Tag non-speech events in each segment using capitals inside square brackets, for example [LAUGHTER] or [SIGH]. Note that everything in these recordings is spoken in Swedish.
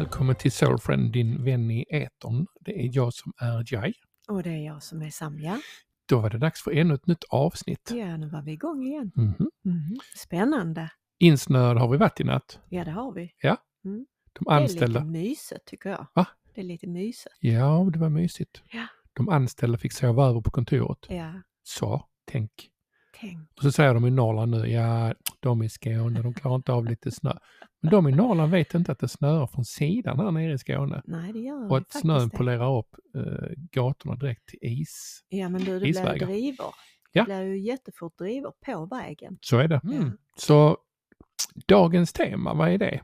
Välkommen till Soulfriend, din vän i etern. Det är jag som är Jai. Och det är jag som är Samja. Då var det dags för ännu ett nytt avsnitt. Ja, nu var vi igång igen. Mhm. Mhm. Spännande. Insnöad har vi varit i natt. Ja, det har vi. De Det är anställda, lite mysigt tycker jag. Va? Det är lite mysigt. ja det var mysigt. Ja. De anställda fick sova över på kontoret. Ja, Så, tänk. Tänk. Och så säger de i Norrland nu, ja, de i Skåne, de klarar inte av lite snö. Men de i Norrland vet inte att det snöar från sidan här nere i Skåne. Nej, det gör Och att snön det. polerar upp eh, gatorna direkt till is. Ja, men du, det blir drivor. Ja. Det blir ju jättefort drivor på vägen. Så är det. Mm. Så dagens tema, vad är det?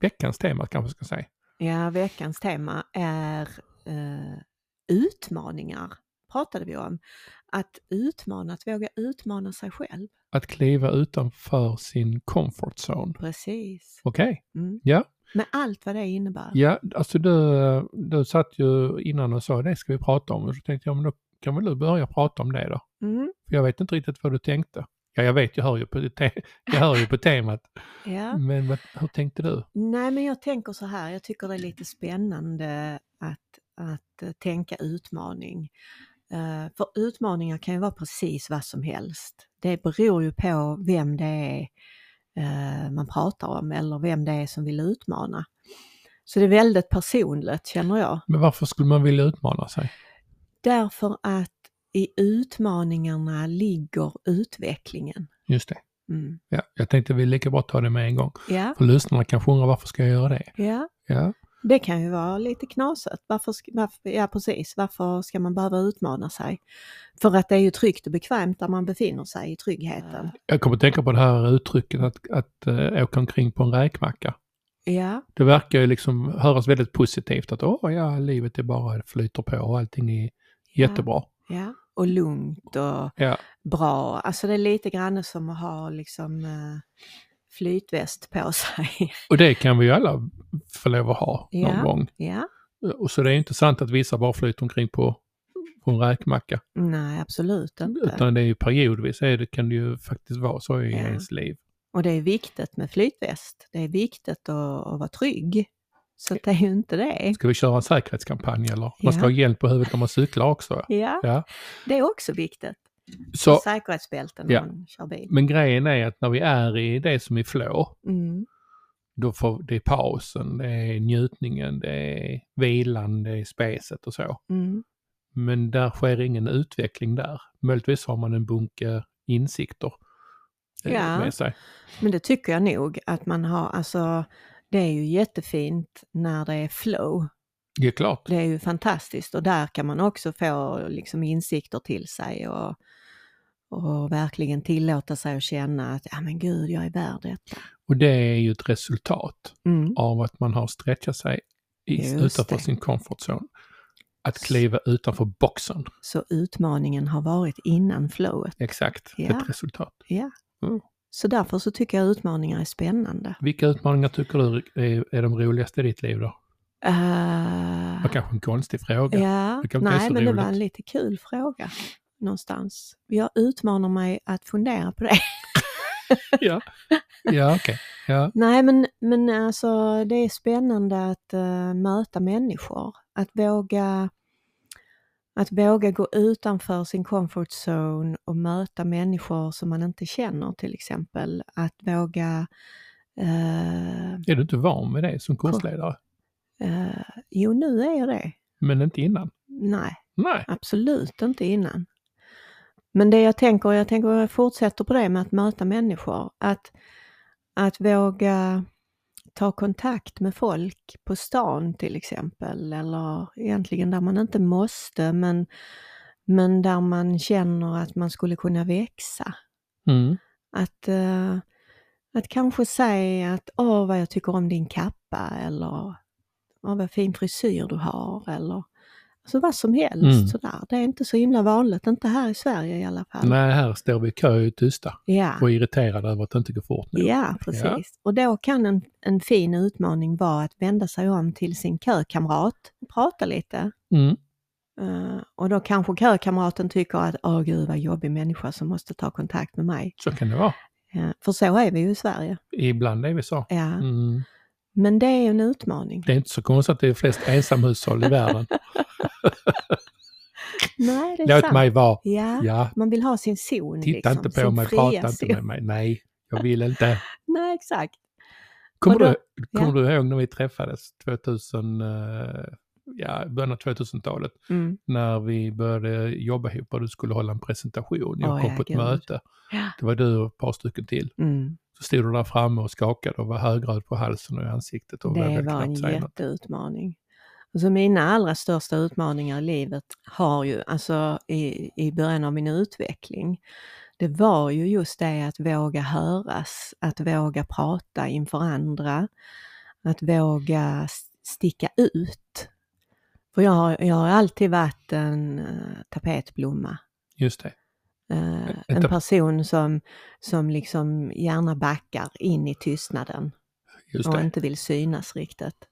Veckans tema kanske ska säga. Ja, veckans tema är eh, utmaningar, pratade vi om. Att utmana, att våga utmana sig själv. Att kliva utanför sin comfort zone. Precis. Okej, Mm. ja. Med allt vad det innebär. Ja, alltså du, du satt ju innan och sa det ska vi prata om. Och så tänkte jag, men då kan väl du börja prata om det då? Mm. För jag vet inte riktigt vad du tänkte. Ja, jag vet, jag hör ju på, te- jag hör ju på temat. [LAUGHS] Ja. Men vad, hur tänkte du? Nej, men jag tänker så här, jag tycker det är lite spännande att, att eh, tänka utmaning. Eh, för utmaningar kan ju vara precis vad som helst. Det beror ju på vem det är eh, man pratar om eller vem det är som vill utmana. Så det är väldigt personligt känner jag. Men varför skulle man vilja utmana sig? Därför att i utmaningarna ligger utvecklingen. Just det. Mm. Ja, jag tänkte vi lika bra ta det med en gång. Ja, För lyssnarna kanske undrar varför ska jag göra det? ja. Ja, Det kan ju vara lite knasigt. Varför, varför, ja precis, varför ska man behöva utmana sig? För att det är ju tryggt och bekvämt där man befinner sig i tryggheten. jag kommer att tänka på det här uttrycket att, att uh, åka omkring på en räkmacka. Ja, Det verkar ju liksom höras väldigt positivt att åh ja, livet är bara flyter på och allting är jättebra. ja. Och lugnt och Ja, bra. Alltså det är lite grann som att ha liksom eh, flytväst på [LAUGHS] sig. och det kan vi ju alla få lov att ha någon Ja. gång. ja, Och så det är inte sant att vissa bara flyter omkring på, på en räkmacka. nej absolut inte. Utan det är ju periodvis det, kan det ju faktiskt vara så i Ja. ens liv. Och det är viktigt med flytväst. Det är viktigt att, att vara trygg. Så det är ju inte det. Ska vi köra en säkerhetskampanj eller? Man Ja. ska ha hjälp på huvudet när man cyklar också. Ja, Ja. det är också viktigt. Så, Säkerhetsbälten Ja. man kör bil. men grejen är att när vi är i det som är flow, Mm. då får det är pausen, det är njutningen, det är vilan, det är spacet och så. Mm. Men där sker ingen utveckling där. Möjligtvis har man en bunke insikter eh, Ja. med sig. Men det tycker jag nog att man har, alltså det är ju jättefint när det är flow. Det är klart. Det är ju fantastiskt och där kan man också få liksom insikter till sig och, och verkligen tillåta sig att känna att ja men gud, jag är värd detta. Och det är ju ett resultat Mm. av att man har stretchat sig i, utanför det. sin comfort zone. Att kliva utanför boxen. Så utmaningen har varit innan flowet. Exakt, Ja. ett resultat. Ja. Mm. Så därför så tycker jag utmaningar är spännande. Vilka utmaningar tycker du är, är de roligaste i ditt liv då? Uh, Det var kanske en konstig fråga. Ja, Det nej men det var roligt. en lite kul fråga någonstans. Jag utmanar mig att fundera på det. [LAUGHS] ja, ja okej. Ja. nej men, men alltså det är spännande att eh, möta människor. Att våga, att våga gå utanför sin comfort zone och möta människor som man inte känner till exempel. Att våga eh, Är du inte van med det som kursledare? eh, jo, nu är jag det. Men inte innan? Nej, Nej. Absolut inte innan. Men det jag tänker, jag tänker jag fortsätter på det med att möta människor. Att, att våga ta kontakt med folk på stan till exempel. Eller egentligen där man inte måste men, men där man känner att man skulle kunna växa. Mm. Att, eh, att kanske säga att åh vad jag tycker om din kappa eller åh vad fin frisyr du har eller alltså vad som helst Mm. sådär. Det är inte så himla vanligt, inte här i Sverige i alla fall. Nej, här står vi i kö och tysta Ja, och irriterade över att det inte går fort nu. ja precis. Och då kan en, en fin utmaning vara att vända sig om till sin kökamrat och prata lite. Mm. Eh, och då kanske kökamraten tycker att åh gud vad jobbig människa som måste ta kontakt med mig. Så kan det vara. Eh, för så är vi ju i Sverige. Ibland är vi så. Ja. Mm. Men det är en utmaning. Det är inte så konstigt att det är flest ensamhushåll i världen. [LAUGHS] Nej, det är Låt sant. mig vara. Ja, Ja, man vill ha sin zon. titta liksom, inte på mig, prata inte med mig. Nej, jag vill inte. [LAUGHS] Nej, exakt. Kommer, då- du, kommer du ihåg när vi träffades 2000, eh, ja, början av 2000-talet? Mm. När vi började jobba ihop och du skulle hålla en presentation. Jag Åh, kom ja, på ett gud. möte. Ja. Det var du och ett par stycken till. Mm. Så stod du där framme och skakade och var högröd på halsen och i ansiktet. Och Det var en jätteutmaning. Alltså mina allra största utmaningar i livet har ju, alltså i, i början av min utveckling, det var ju just det att våga höras, att våga prata inför andra, att våga sticka ut. För jag har, jag har alltid varit en uh, tapetblomma. Just det. Eh, En person som, som liksom gärna backar in i tystnaden och inte vill synas riktigt.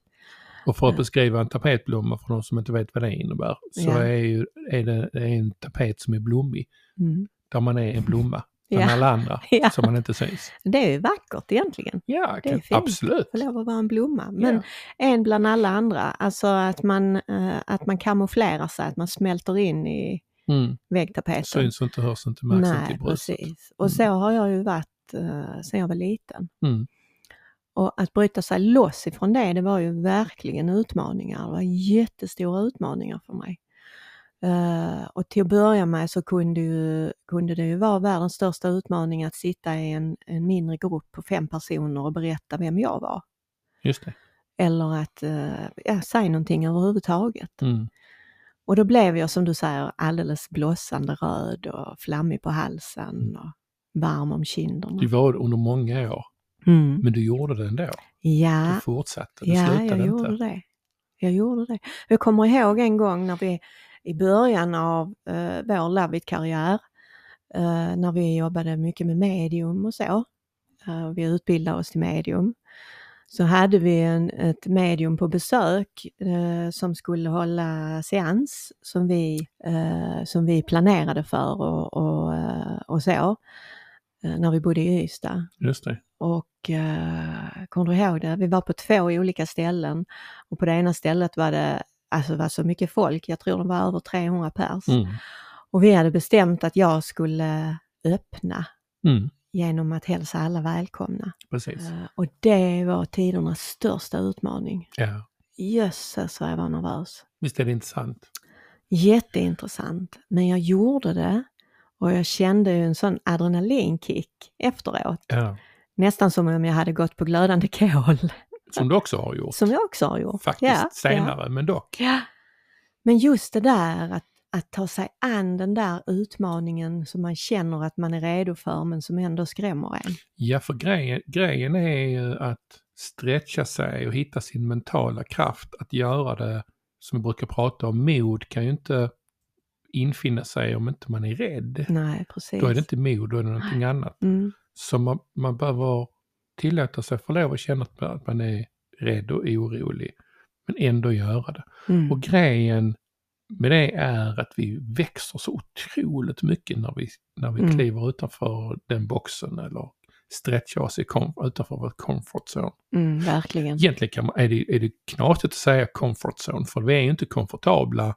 Och för att beskriva en tapetblomma för de som inte vet vad det innebär så Ja. är, ju, är det, det är en tapet som är blommig. Mm. Där man är en blomma. Bland Ja. alla andra. [LAUGHS] Ja. Så man inte syns. Det är ju vackert egentligen. Ja, Det är fint. absolut. Få lov att vara en blomma. Men Ja. en bland alla andra. Alltså att man, eh, att man kamouflerar sig, att man smälter in i Mm. väggtapeten. Syns inte, hörs inte, märks inte i bröstet. precis. Och så har jag ju varit uh, sedan jag var liten. Mm. Och att bryta sig loss ifrån det, det var ju verkligen utmaningar. Det var jättestora utmaningar för mig. Eh, och till att börja med så kunde, ju, kunde det ju vara världens största utmaning att sitta i en, en mindre grupp på fem personer och berätta vem jag var. Just det. Eller att uh, ja, säga någonting överhuvudtaget. Mm. Och då blev jag som du säger alldeles blossande röd och flammig på halsen och varm om kinderna. Du var under många år, Mm. men du gjorde det ändå. Ja, Du fortsatte, du Ja, slutade jag inte. gjorde det. Jag gjorde det. Jag kommer ihåg en gång när vi i början av eh, vår Lavit-karriär, eh, när vi jobbade mycket med medium och så, eh, vi utbildade oss till medium, så hade vi en, ett medium på besök eh, som skulle hålla seans som vi, eh, som vi planerade för och, och, eh, och så, när vi bodde i Ystad. Just det. Och eh, kommer du ihåg det? Vi var på två olika ställen och på det ena stället var det alltså det var så mycket folk, jag tror det var över 300 pers. Mm. Och vi hade bestämt att jag skulle öppna Mm. genom att hälsa alla välkomna. Precis. Eh, och det var tidernas största utmaning. Ja. Jösses vad jag var nervös. Visst är det intressant? Jätteintressant. Men jag gjorde det och jag kände ju en sån adrenalinkick efteråt. Ja. Nästan som om jag hade gått på glödande kol. Som du också har gjort. Som jag också har gjort. Faktiskt Ja, senare, men dock. Ja. Men just det där att, att ta sig an den där utmaningen som man känner att man är redo för men som ändå skrämmer en. Ja, för grejen, grejen är ju att stretcha sig och hitta sin mentala kraft att göra det som vi brukar prata om. Mod kan ju inte infinna sig om inte man är rädd. Nej, precis. Då är det inte mod, då är det någonting annat. Mm, Så man, man behöver tillåta sig få lov att känna att man- är rädd och orolig. Men ändå göra det. mm, Och grejen med det är att vi växer så otroligt mycket när vi, när vi Mm. kliver utanför den boxen eller stretchar oss i utanför vår comfort zone. mm, verkligen. Egentligen kan man, är, det, är det knasigt att säga comfort zone för vi är ju inte komfortabla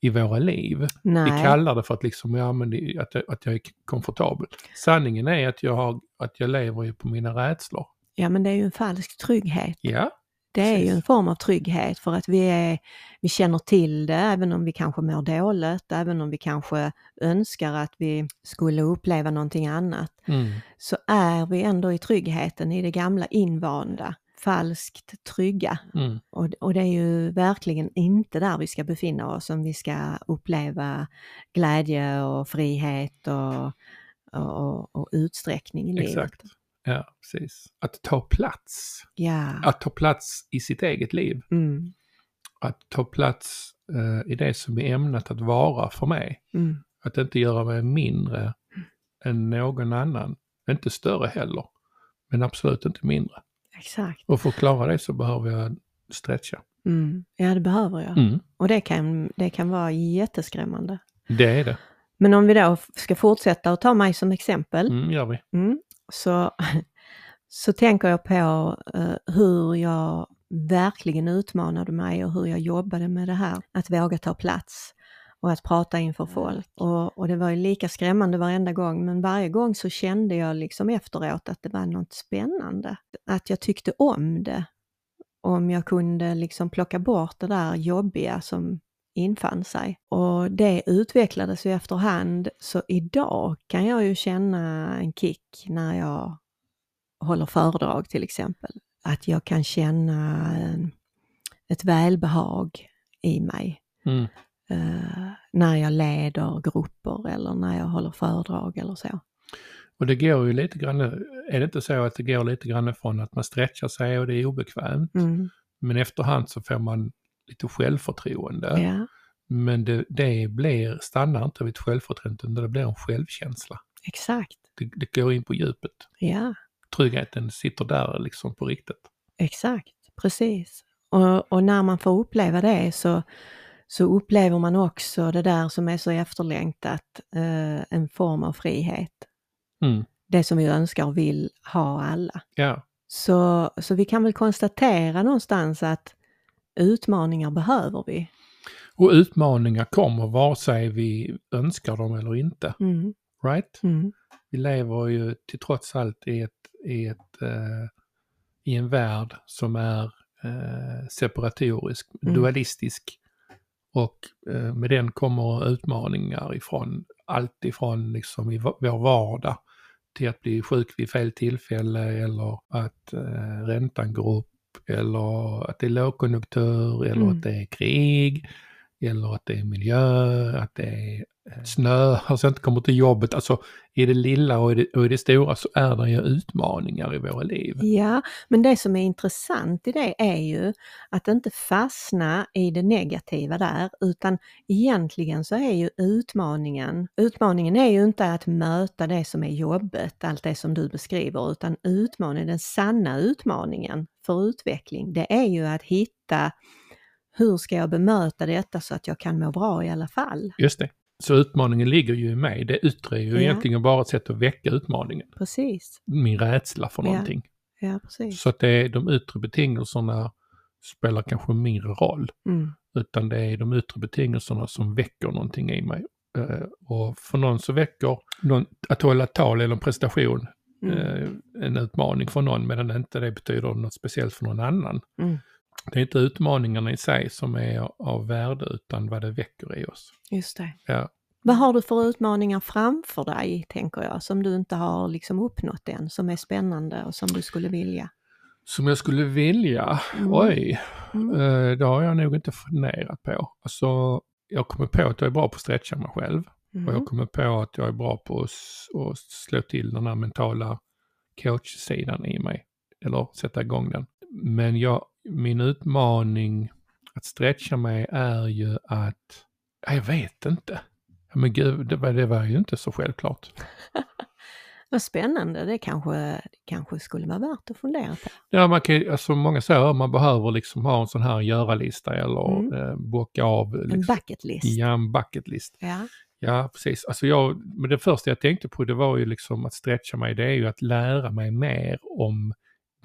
i våra liv. Vi Nej, kallar det för att, liksom, ja, men det, att, jag, att jag är komfortabel. Sanningen är att jag, har, att jag lever ju på mina rädslor. ja men det är ju en falsk trygghet. Ja, Det är ju Precis. en form av trygghet för att vi, är, vi känner till det även om vi kanske mår dåligt, även om vi kanske önskar att vi skulle uppleva någonting annat. mm, så är vi ändå i tryggheten i det gamla invanda, falskt trygga. mm, Och, och det är ju verkligen inte där vi ska befinna oss om vi ska uppleva glädje och frihet och, och, och utsträckning i livet. exakt. Ja, precis. Att ta plats. Ja. Att ta plats i sitt eget liv. Mm. Att ta plats eh, i det som är ämnat att vara för mig. Mm. Att inte göra mig mindre än någon annan. Inte större heller, men absolut inte mindre. Exakt. Och för att klara det så behöver jag stretcha. Mm. Ja, det behöver jag. Mm, Och det kan, det kan vara jätteskrämmande. det är det. Men om vi då ska fortsätta att ta mig som exempel, Mm, gör vi. Mm. Så [LAUGHS] så tänker jag på eh, hur jag verkligen utmanade mig och hur jag jobbade med det här, att våga ta plats och att prata inför folk. Och, och det var ju lika skrämmande varenda gång, men varje gång så kände jag liksom efteråt att det var något spännande. Att jag tyckte om det. Om jag kunde liksom plocka bort det där jobbiga som infann sig. Och det utvecklades ju efterhand, så idag kan jag ju känna en kick när jag håller föredrag till exempel. Att jag kan känna ett välbehag i mig. Mm. Uh, när jag leder grupper eller när jag håller föredrag eller så. Och det går ju lite grann, är det inte så att det går lite grann från att man stretchar sig och det är obekvämt, Mm. men efterhand så får man lite självförtroende. Ja, Men det, det blir, stannar inte vid ett självförtroende, utan det blir en självkänsla. exakt. Det, det går in på djupet. Ja, Tryggheten sitter där liksom på riktigt. exakt. Precis. Och, och när man får uppleva det så, så upplever man också det där som är så efterlängtat, eh, en form av frihet. Mm. Det som vi önskar och vill ha alla. Ja, Så, så vi kan väl konstatera någonstans att utmaningar behöver vi. och utmaningar kommer vare sig vi önskar dem eller inte. Mm, Right? mm, Vi lever ju till trots allt i, ett, i, ett, eh, i en värld som är eh, separatorisk, Mm. dualistisk. Och eh, med den kommer utmaningar ifrån allt ifrån liksom i vår vardag till att bli sjuk vid fel tillfälle eller att eh, räntan går upp eller att det är lågkonjunktur eller Mm. att det är krig eller att det är miljö, att det är eh, snö, [LAUGHS] alltså inte kommer till jobbet. Alltså i det lilla och i det, och i det stora så är det ju utmaningar i våra liv. Ja, men det som är intressant i det är ju att inte fastna i det negativa där, utan egentligen så är ju utmaningen, utmaningen är ju inte att möta det som är jobbet, allt det som du beskriver, utan utmaningen, den sanna utmaningen för utveckling, det är ju att hitta hur ska jag bemöta detta så att jag kan må bra i alla fall? Just det. Så utmaningen ligger ju i mig. Det yttre är ju Ja. egentligen bara ett sätt att väcka utmaningen. Precis, Min rädsla för Ja. någonting. ja precis. Så att det är de yttre betingelserna spelar kanske mindre roll. Mm. Utan det är de yttre betingelserna som väcker någonting i mig. Eh, och för någon så väcker någon, att hålla tal eller en prestation Mm. eh, en utmaning för någon medan det inte det betyder något speciellt för någon annan. Mm. Det är inte utmaningarna i sig som är av värde utan vad det väcker i oss. Just det. Ja. Vad har du för utmaningar framför dig, tänker jag, som du inte har liksom uppnått än, som är spännande och som du skulle vilja? Som jag skulle vilja, Mm. oj, Mm. eh, det har jag nog inte funderat på. Alltså, jag kommer på att jag är bra på att stretcha mig själv. Och Mm. jag kommer på att jag är bra på att slå till den här mentala coachsidan i mig. Eller sätta igång den. Men jag, min utmaning att stretcha mig är ju att, ja, jag vet inte. Men gud, det var, det var ju inte så självklart. [LAUGHS] Vad spännande, det kanske, kanske skulle vara värt att fundera på. Ja, man kan, alltså många säger att man behöver liksom ha en sån här göra-lista eller Mm. eh, bocka av. En Liksom, bucket list. ja, en bucket list. Ja. Ja, precis. Alltså jag, men det första jag tänkte på det var ju liksom att stretcha mig, det är ju att lära mig mer om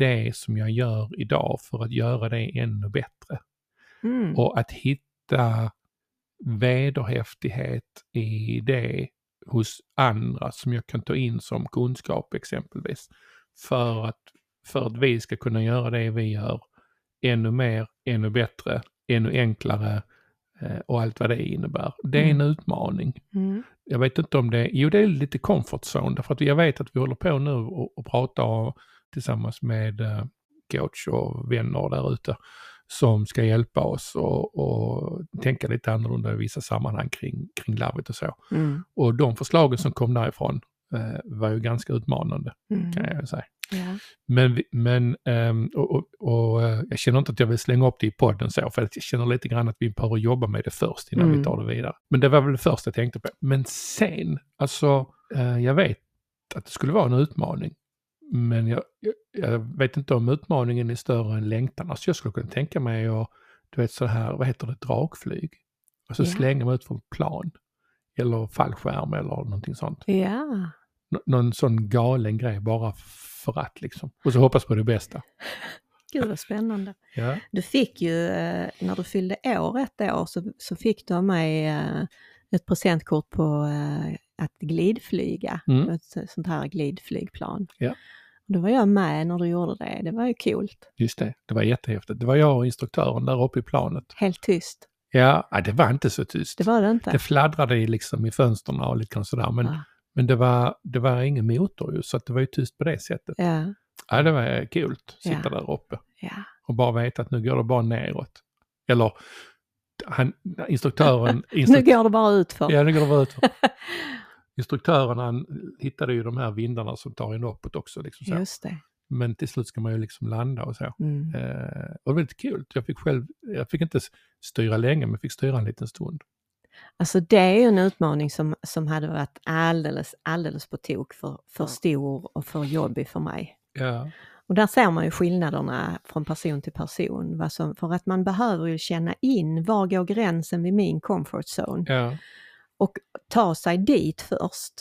det som jag gör idag för att göra det ännu bättre. Mm. Och att hitta vederhäftighet i det hos andra som jag kan ta in som kunskap exempelvis. För att, för att vi ska kunna göra det vi gör ännu mer, ännu bättre, ännu enklare eh, och allt vad det innebär. Det är en utmaning. Mm. Jag vet inte om det, jo det är lite comfort zone därför att jag vet att vi håller på nu och, och pratar tillsammans med eh, coach och vänner där ute som ska hjälpa oss och, och tänka lite annorlunda i vissa sammanhang kring, kring labbet och så. Mm. Och de förslagen som kom därifrån eh, var ju ganska utmanande Mm. kan jag säga. Ja. Men, men ehm, och, och, och eh, jag känner inte att jag vill slänga upp det i podden så, för jag känner lite grann att vi behöver jobba med det först innan Mm. vi tar det vidare. Men det var väl det första jag tänkte på. Men sen, alltså, eh, jag vet att det skulle vara en utmaning. Men jag, jag, vet inte om utmaningen är större än längtan. Alltså jag skulle kunna tänka mig att, du vet så här, vad heter det, drakflyg? Och så Ja. slänga mig ut från ett plan. Eller fallskärm eller någonting sånt. ja. Nå- någon sån galen grej bara för att liksom. Och så hoppas på det bästa. Gud vad spännande. Ja, Du fick ju, eh, när du fyllde år ett år, så, så fick du av mig eh, ett presentkort på eh, att glidflyga. Mm. Ett sånt här glidflygplan. Ja. Då var jag med när du gjorde det. Det var ju kul. just det. Det var jättehäftigt. Det var jag och instruktören där uppe i planet. Helt tyst. Ja, det var inte så tyst. Det var det inte. Det fladdrade i liksom i fönstren och lite sådär. Men, Ja. men det, var, det var ingen motor ju, så att det var ju tyst på det sättet. Ja, Ja, det var kul att sitta Ja. där uppe ja. och bara veta att nu går det bara neråt. Eller han, instruktören... [LAUGHS] Nu Instruk- går det bara ut för. ja, nu går det bara ut. [LAUGHS] Instruktören han hittade ju de här vindarna som tar en uppåt också. Liksom så. Just det. Men till slut ska man ju liksom landa och så. Mm. Eh, och det var väldigt kul. Jag fick själv, jag fick inte styra länge men fick styra en liten stund. Alltså det är ju en utmaning som, som hade varit alldeles, alldeles på tok för, för stor och för jobbig för mig. Ja, Och där ser man ju skillnaderna från person till person. Som, för att man behöver ju känna in var går gränsen vid min comfort zone ja, och ta sig dit först,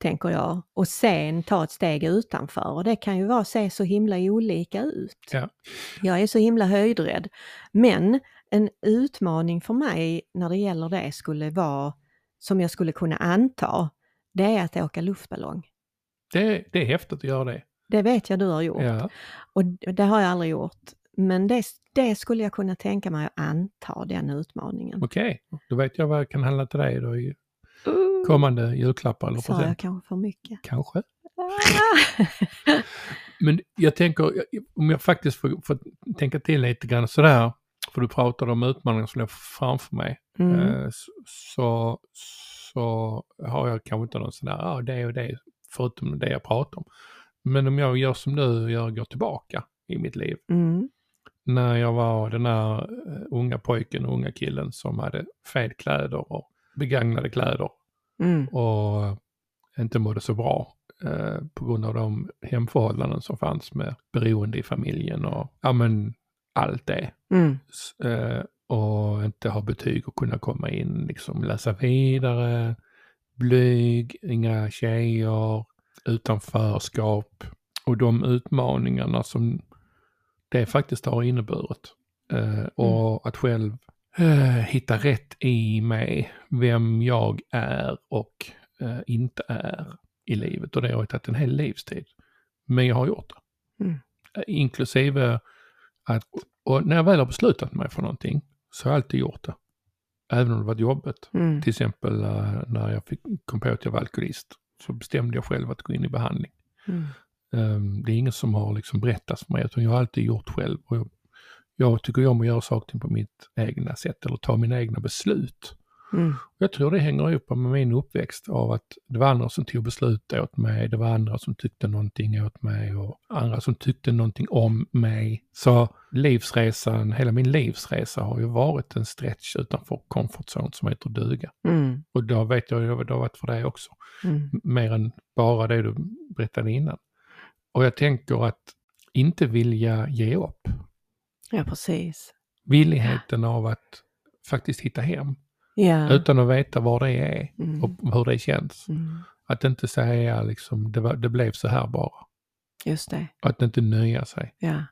tänker jag. Och sen ta ett steg utanför. Och det kan ju vara se så himla olika ut. Ja. Jag är så himla höjdrädd. Men en utmaning för mig när det gäller det skulle vara, som jag skulle kunna anta, det är att åka luftballong. det, det är häftigt att göra det. Det vet jag du har gjort. Ja, Och det har jag aldrig gjort. Men det, det skulle jag kunna tänka mig att anta, den utmaningen. okej. Då vet jag vad jag kan handla till dig då i Uh, kommande julklappar eller Sa jag present. kanske för mycket? Kanske. Ah! [LAUGHS] Men jag tänker, jag- om jag faktiskt får, får tänka till lite grann sådär, för du pratade om utmaningar som låg framför mig, Mm. eh, så, så, har jag kanske inte någon sån där, ja det och det, förutom det jag pratar om. Men om jag gör som du gör, går tillbaka i mitt liv, Mm. När jag var den där eh, unga pojken och unga killen som hade fel kläder och begagnade kläder Mm. och inte mådde så bra eh, på grund av de hemförhållanden som fanns med beroende i familjen och ja men allt det. Mm. S- eh, och inte ha betyg och kunna komma in, liksom läsa vidare, blyg, inga tjejer, utanförskap och de utmaningarna som det faktiskt har inneburit. Eh, och att själv eh, hitta rätt i mig, vem jag är och eh, inte är i livet. Och det har tagit en hel livstid. Men jag har gjort det. Mm. Eh, Inklusive att, och när jag väl har beslutat mig för någonting så har jag alltid gjort det. Även om det varit jobbigt. Mm. Till exempel eh, när jag fick, kom på att jag var alkoholist så bestämde jag själv att gå in i behandling. Mm. Um, det är ingen som har liksom berättat för mig utan jag har alltid gjort själv. Och jag, jag tycker om att göra saker på mitt egna sätt eller ta mina egna beslut. Mm. Jag tror det hänger ihop med min uppväxt av att det var andra som tog beslut åt mig, det var andra som tyckte någonting åt mig och andra som tyckte någonting om mig. Så livsresan, hela min livsresa har ju varit en stretch utanför comfort zone som heter duga. Mm. Och då vet jag ju vad det har varit för dig också. Mm. Mer än bara det du berättade innan. Och jag tänker att inte vilja ge upp. Ja, precis. Villigheten av att faktiskt hitta hem Ja. utan att veta var det är Mm. och hur det känns. Mm. Att inte säga liksom det, var, det blev så här bara. Just det. Att inte nöja sig. Ja.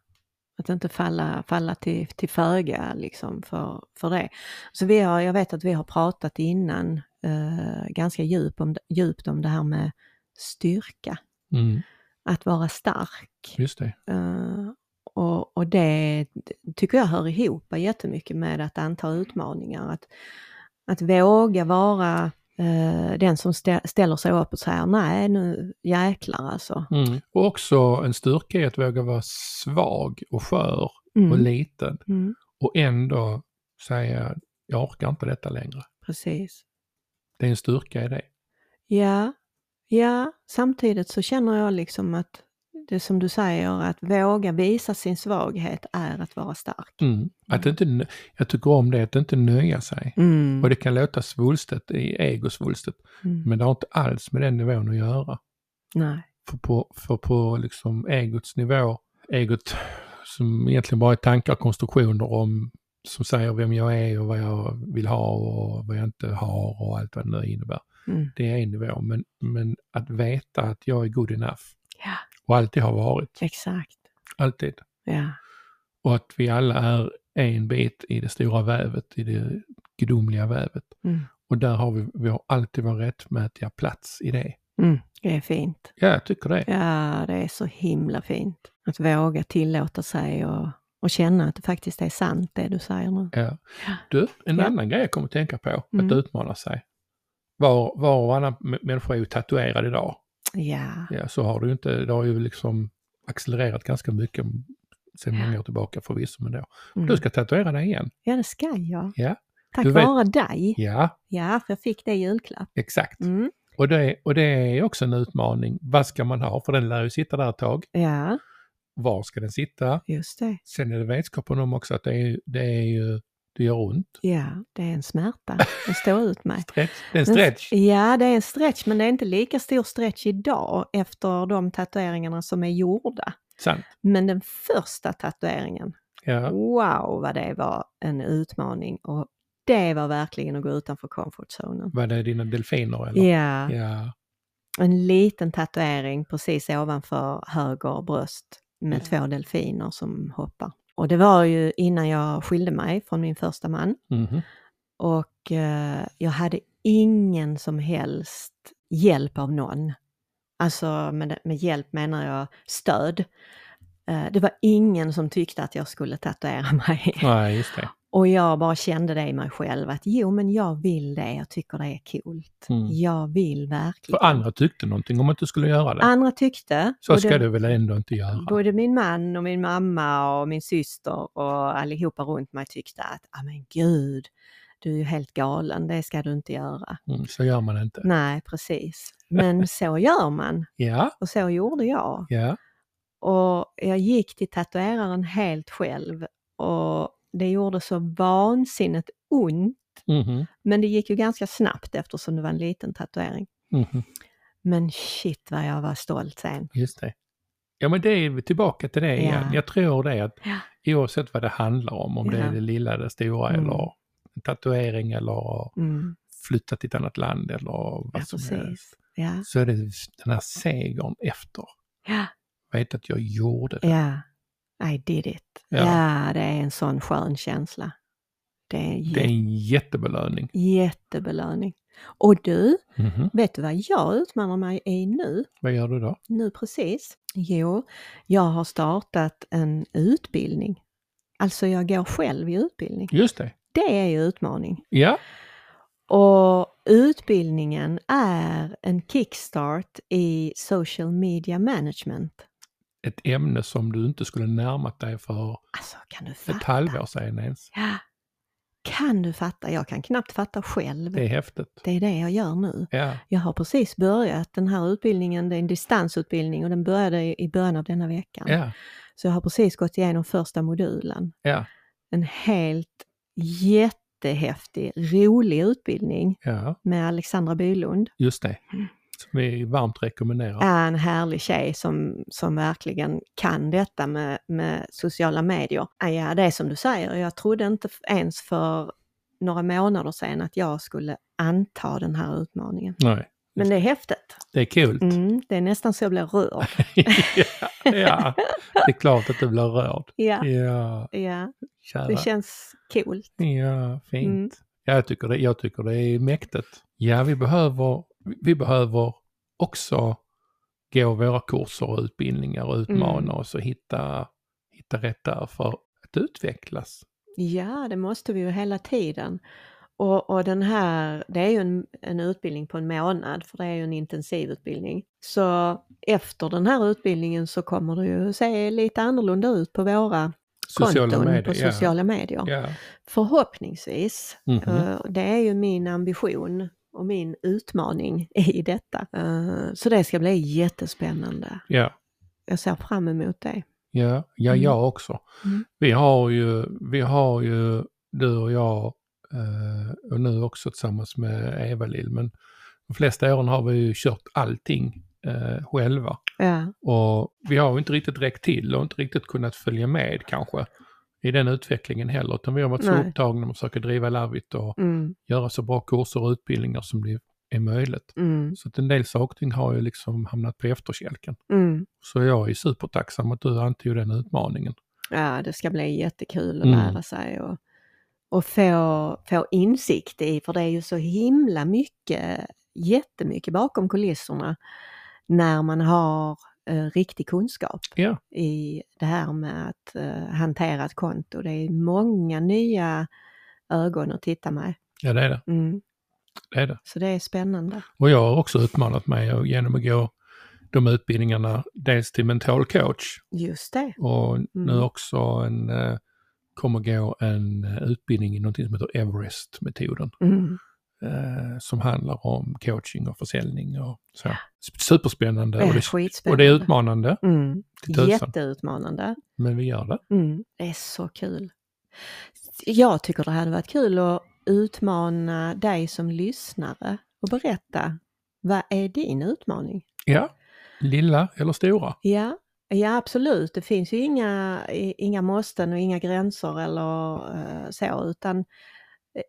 Att inte falla, falla till, till föga liksom för, för det. Så vi har, jag vet att vi har pratat innan eh, ganska djup om, djupt om det här med styrka. Mm, Att vara stark. just det. Eh, och, och det tycker jag hör ihop jättemycket med att anta utmaningar. Att, att våga vara eh, den som stä- ställer sig upp och säger nej nu jäklar alltså. Mm. Och också en styrka i att våga vara svag och skör Mm. och liten Mm, och ändå säga jag orkar inte detta längre. precis. Det är en styrka i det. Ja, ja, samtidigt så känner jag liksom att det som du säger, att våga visa sin svaghet är att vara stark. Mm. Att inte, jag tycker om det, att inte nöja sig. Mm. Och det kan låta svulstet, i egosvulstet, Mm. men det har inte alls med den nivån att göra. Nej. För på, för på liksom egots nivå, egot som egentligen bara är tankar och konstruktioner om, som säger vem jag är och vad jag vill ha och vad jag inte har och allt vad det nu innebär. Mm. det är en nivå. Men, men att veta att jag är good enough Ja, och alltid har varit, exakt. alltid. Ja, Och att vi alla är en bit i det stora vävet, i det gudomliga vävet. mm. Och där har vi, vi har alltid vår rättmätiga plats i det. Mm. det är fint. Ja, jag tycker det. Ja, det är så himla fint. Att våga tillåta sig och, och känna att det faktiskt är sant det du säger nu. Ja. Du, en Ja. annan grej jag kommer att tänka på, Mm. att utmana sig. Var, var och varannan människa är ju tatuerad idag. Ja, Ja, så har ju inte, det har ju liksom accelererat ganska mycket sedan många år tillbaka förvisso, men då. mm. Du ska tatuera dig igen. ja det ska jag. Ja, Tack Du vet- vare dig. ja, Ja, för jag fick det i julklapp. exakt. Mm. Och, det, och det är också en utmaning. Vad ska man ha? För den lär ju sitta där ett tag. Ja, Var ska den sitta? just det. Sen är det vetskapen om också att det är, det är ju, det gör ont. Ja, det är en smärta att stå ut [LAUGHS] med. Stretch. Det är en stretch. Ja, det är en stretch, men det är inte lika stor stretch idag efter de tatueringarna som är gjorda. Sant. Men den första tatueringen, Ja. wow vad det var en utmaning och det var verkligen att gå utanför comfortzonen. Var det dina delfiner eller? Ja, Ja. en liten tatuering precis ovanför höger bröst med Ja. två delfiner som hoppar. Och det var ju innan jag skilde mig från min första man. Mhm. Och eh, jag hade ingen som helst hjälp av någon. Alltså med, med hjälp menar jag stöd. Eh, det var ingen som tyckte att jag skulle tatuera [LAUGHS] mig. Nej, just det. Och jag bara kände det i mig själv att jo men jag vill det, jag tycker det är coolt. Mm. Jag vill verkligen. För andra tyckte någonting om att du skulle göra det. Andra tyckte, Så både- ska du väl ändå inte göra? Både min man och min mamma och min syster och allihopa runt mig tyckte att, ja men gud, du är ju helt galen, det ska du inte göra. Mm, så gör man inte. Nej, precis. Men [LAUGHS] så gör man Ja, och så gjorde jag. ja, Och jag gick till tatueraren helt själv och det gjorde så vansinnigt ont. mhm, Men det gick ju ganska snabbt eftersom det var en liten tatuering. mhm, Men shit vad jag var stolt sen. just det. Ja, men det är tillbaka till det igen. Ja. Jag tror det att Ja. oavsett vad det handlar om, om det Ja. är det lilla, det stora Mm. eller tatuering eller Mm. flytta till ett annat land eller vad Ja, som helst. Ja, Så är det den här segern efter. ja, Vet att jag gjorde det. I did it. Ja. Ja, det är en sån skön känsla. Det är en Det är en jättebelöning. jättebelöning. Och du, Mhm. vet du vad jag utmanar mig i nu? Vad gör du då? Nu precis? Jo, jag har startat en utbildning. Alltså jag går själv i utbildning. Just det. Det är ju utmaning. Ja, Och utbildningen är en kickstart i social media management. Ett ämne som du inte skulle närmat dig för Alltså ett halvår sedan ens. Ja. Kan du fatta? Jag kan knappt fatta själv. Det är häftigt. Det är det jag gör nu. Ja, Jag har precis börjat den här utbildningen, det är en distansutbildning och den började i början av denna veckan. ja, Så jag har precis gått igenom första modulen. ja, En helt jättehäftig, rolig utbildning med Alexandra Bylund. just det. Mm. Som vi varmt rekommenderar. är en härlig tjej som, som verkligen kan detta med, med sociala medier. Ja, det är som du säger, jag trodde inte ens för några månader sedan att jag skulle anta den här utmaningen. Nej, Men det är häftigt. det är kul. Mm, det är nästan så jag blir rörd. [LAUGHS] ja, ja, det är klart att du blir rörd. Ja, Ja, ja kära. det känns coolt. Ja, fint. Mm. Ja, jag, tycker det, jag tycker det är mäktigt. Ja, vi behöver, vi behöver också gå våra kurser och utbildningar och utmana Mm. oss och hitta, hitta rätt där för att utvecklas. Ja, det måste vi ju hela tiden. Och, och den här, det är ju en, en utbildning på en månad, för det är ju en intensivutbildning. Så efter den här utbildningen så kommer det ju se lite annorlunda ut på våra Sociala konton medier. på sociala medier. Ja. Förhoppningsvis. Mhm. Eh, Det är ju min ambition och min utmaning [LAUGHS] i detta. Eh, Så det ska bli jättespännande. Ja, Jag ser fram emot det. ja, ja, Mm. jag också. Mm. Vi har ju, vi har ju, du och jag, eh, och nu också tillsammans med Eva-Lill, men de flesta åren har vi ju kört allting eh, själva. Ja, Och vi har ju inte riktigt räckt till och inte riktigt kunnat följa med kanske i den utvecklingen heller, utan vi har varit så Nej. upptagna med att försöka driva Lavit och mm. göra så bra kurser och utbildningar som det är möjligt. Mm. Så att en del saker har ju liksom hamnat på efterkälken. Mm. Så jag är supertacksam att du antog den utmaningen. Ja, det ska bli jättekul att Mm. lära sig och, och få, få insikt i, för det är ju så himla mycket, jättemycket bakom kulisserna när man har eh, riktig kunskap Ja, i det här med att eh, hantera ett konto. Det är många nya ögon att titta med. ja det är det. Mm. det, är det. Så det är spännande. Och jag har också utmanat mig genom att gå de utbildningarna, dels till mental coach Just det. och nu Mm. också en, eh, kommer gå en eh, utbildning i någonting som heter Everest-metoden. Mm. Eh, som handlar om coaching och försäljning och så. Superspännande och det, och det är utmanande, Mm. Jätteutmanande. men vi gör det. Mm, det är så kul. Jag tycker det hade varit kul att utmana dig som lyssnare och berätta, vad är din utmaning? Ja, lilla eller stora. Ja, ja absolut, det finns ju inga, inga måsten och inga gränser eller eh, så, utan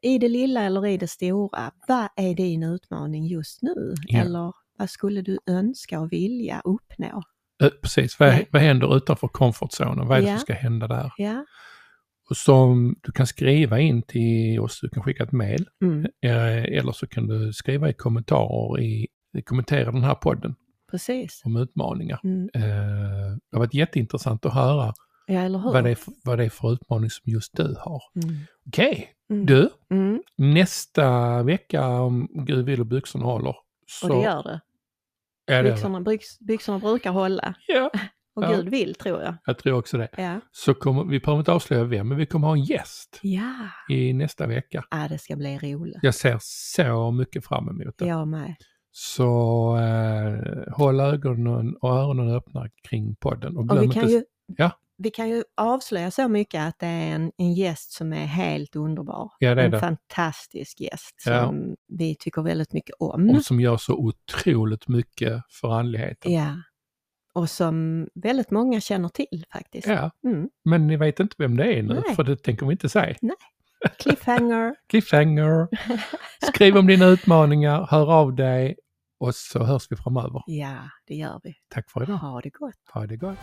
i det lilla eller i det stora, vad är din utmaning just nu? Ja. Eller vad skulle du önska och vilja uppnå? Eh, Precis, vad, vad händer utanför comfortzonen? Vad är det Ja. som ska hända där? Ja, Och som du kan skriva in till oss, du kan skicka ett mail mm, eh, eller så kan du skriva i kommentarer i, kommentera den här podden precis. om utmaningar. Mm. Eh, det har varit jätteintressant att höra Ja, vad det, är för, vad det är för utmaning som just du har. Mm. Okej, Mm. du, Mm. nästa vecka om Gud vill och byxorna håller. Så, Och det gör det. Ja, det. Byxorna, byx, byxorna brukar hålla. Ja, [LAUGHS] Och Ja. Gud vill tror jag. jag tror också det. Ja. Så kommer, vi behöver inte avslöja vem, men vi kommer ha en gäst Ja, i nästa vecka. ah, det ska bli roligt. Jag ser så mycket fram emot det. Jag med. Så eh, håll ögonen och öronen öppna kring podden. Och Och glöm vi kan, inte... ju, Ja. Vi kan ju avslöja så mycket att det är en, en gäst som är helt underbar. Ja, det är en det. fantastisk gäst Ja. som vi tycker väldigt mycket om. Och som gör så otroligt mycket för andligheten. Ja. Och som väldigt många känner till faktiskt. Ja, Mm. men ni vet inte vem det är nu, Nej. för det tänker vi inte säga. Cliffhanger. [LAUGHS] Cliffhanger! Skriv om dina utmaningar, hör av dig och så hörs vi framöver. ja, det gör vi. Tack för idag. Ha det gott. Ha det gott!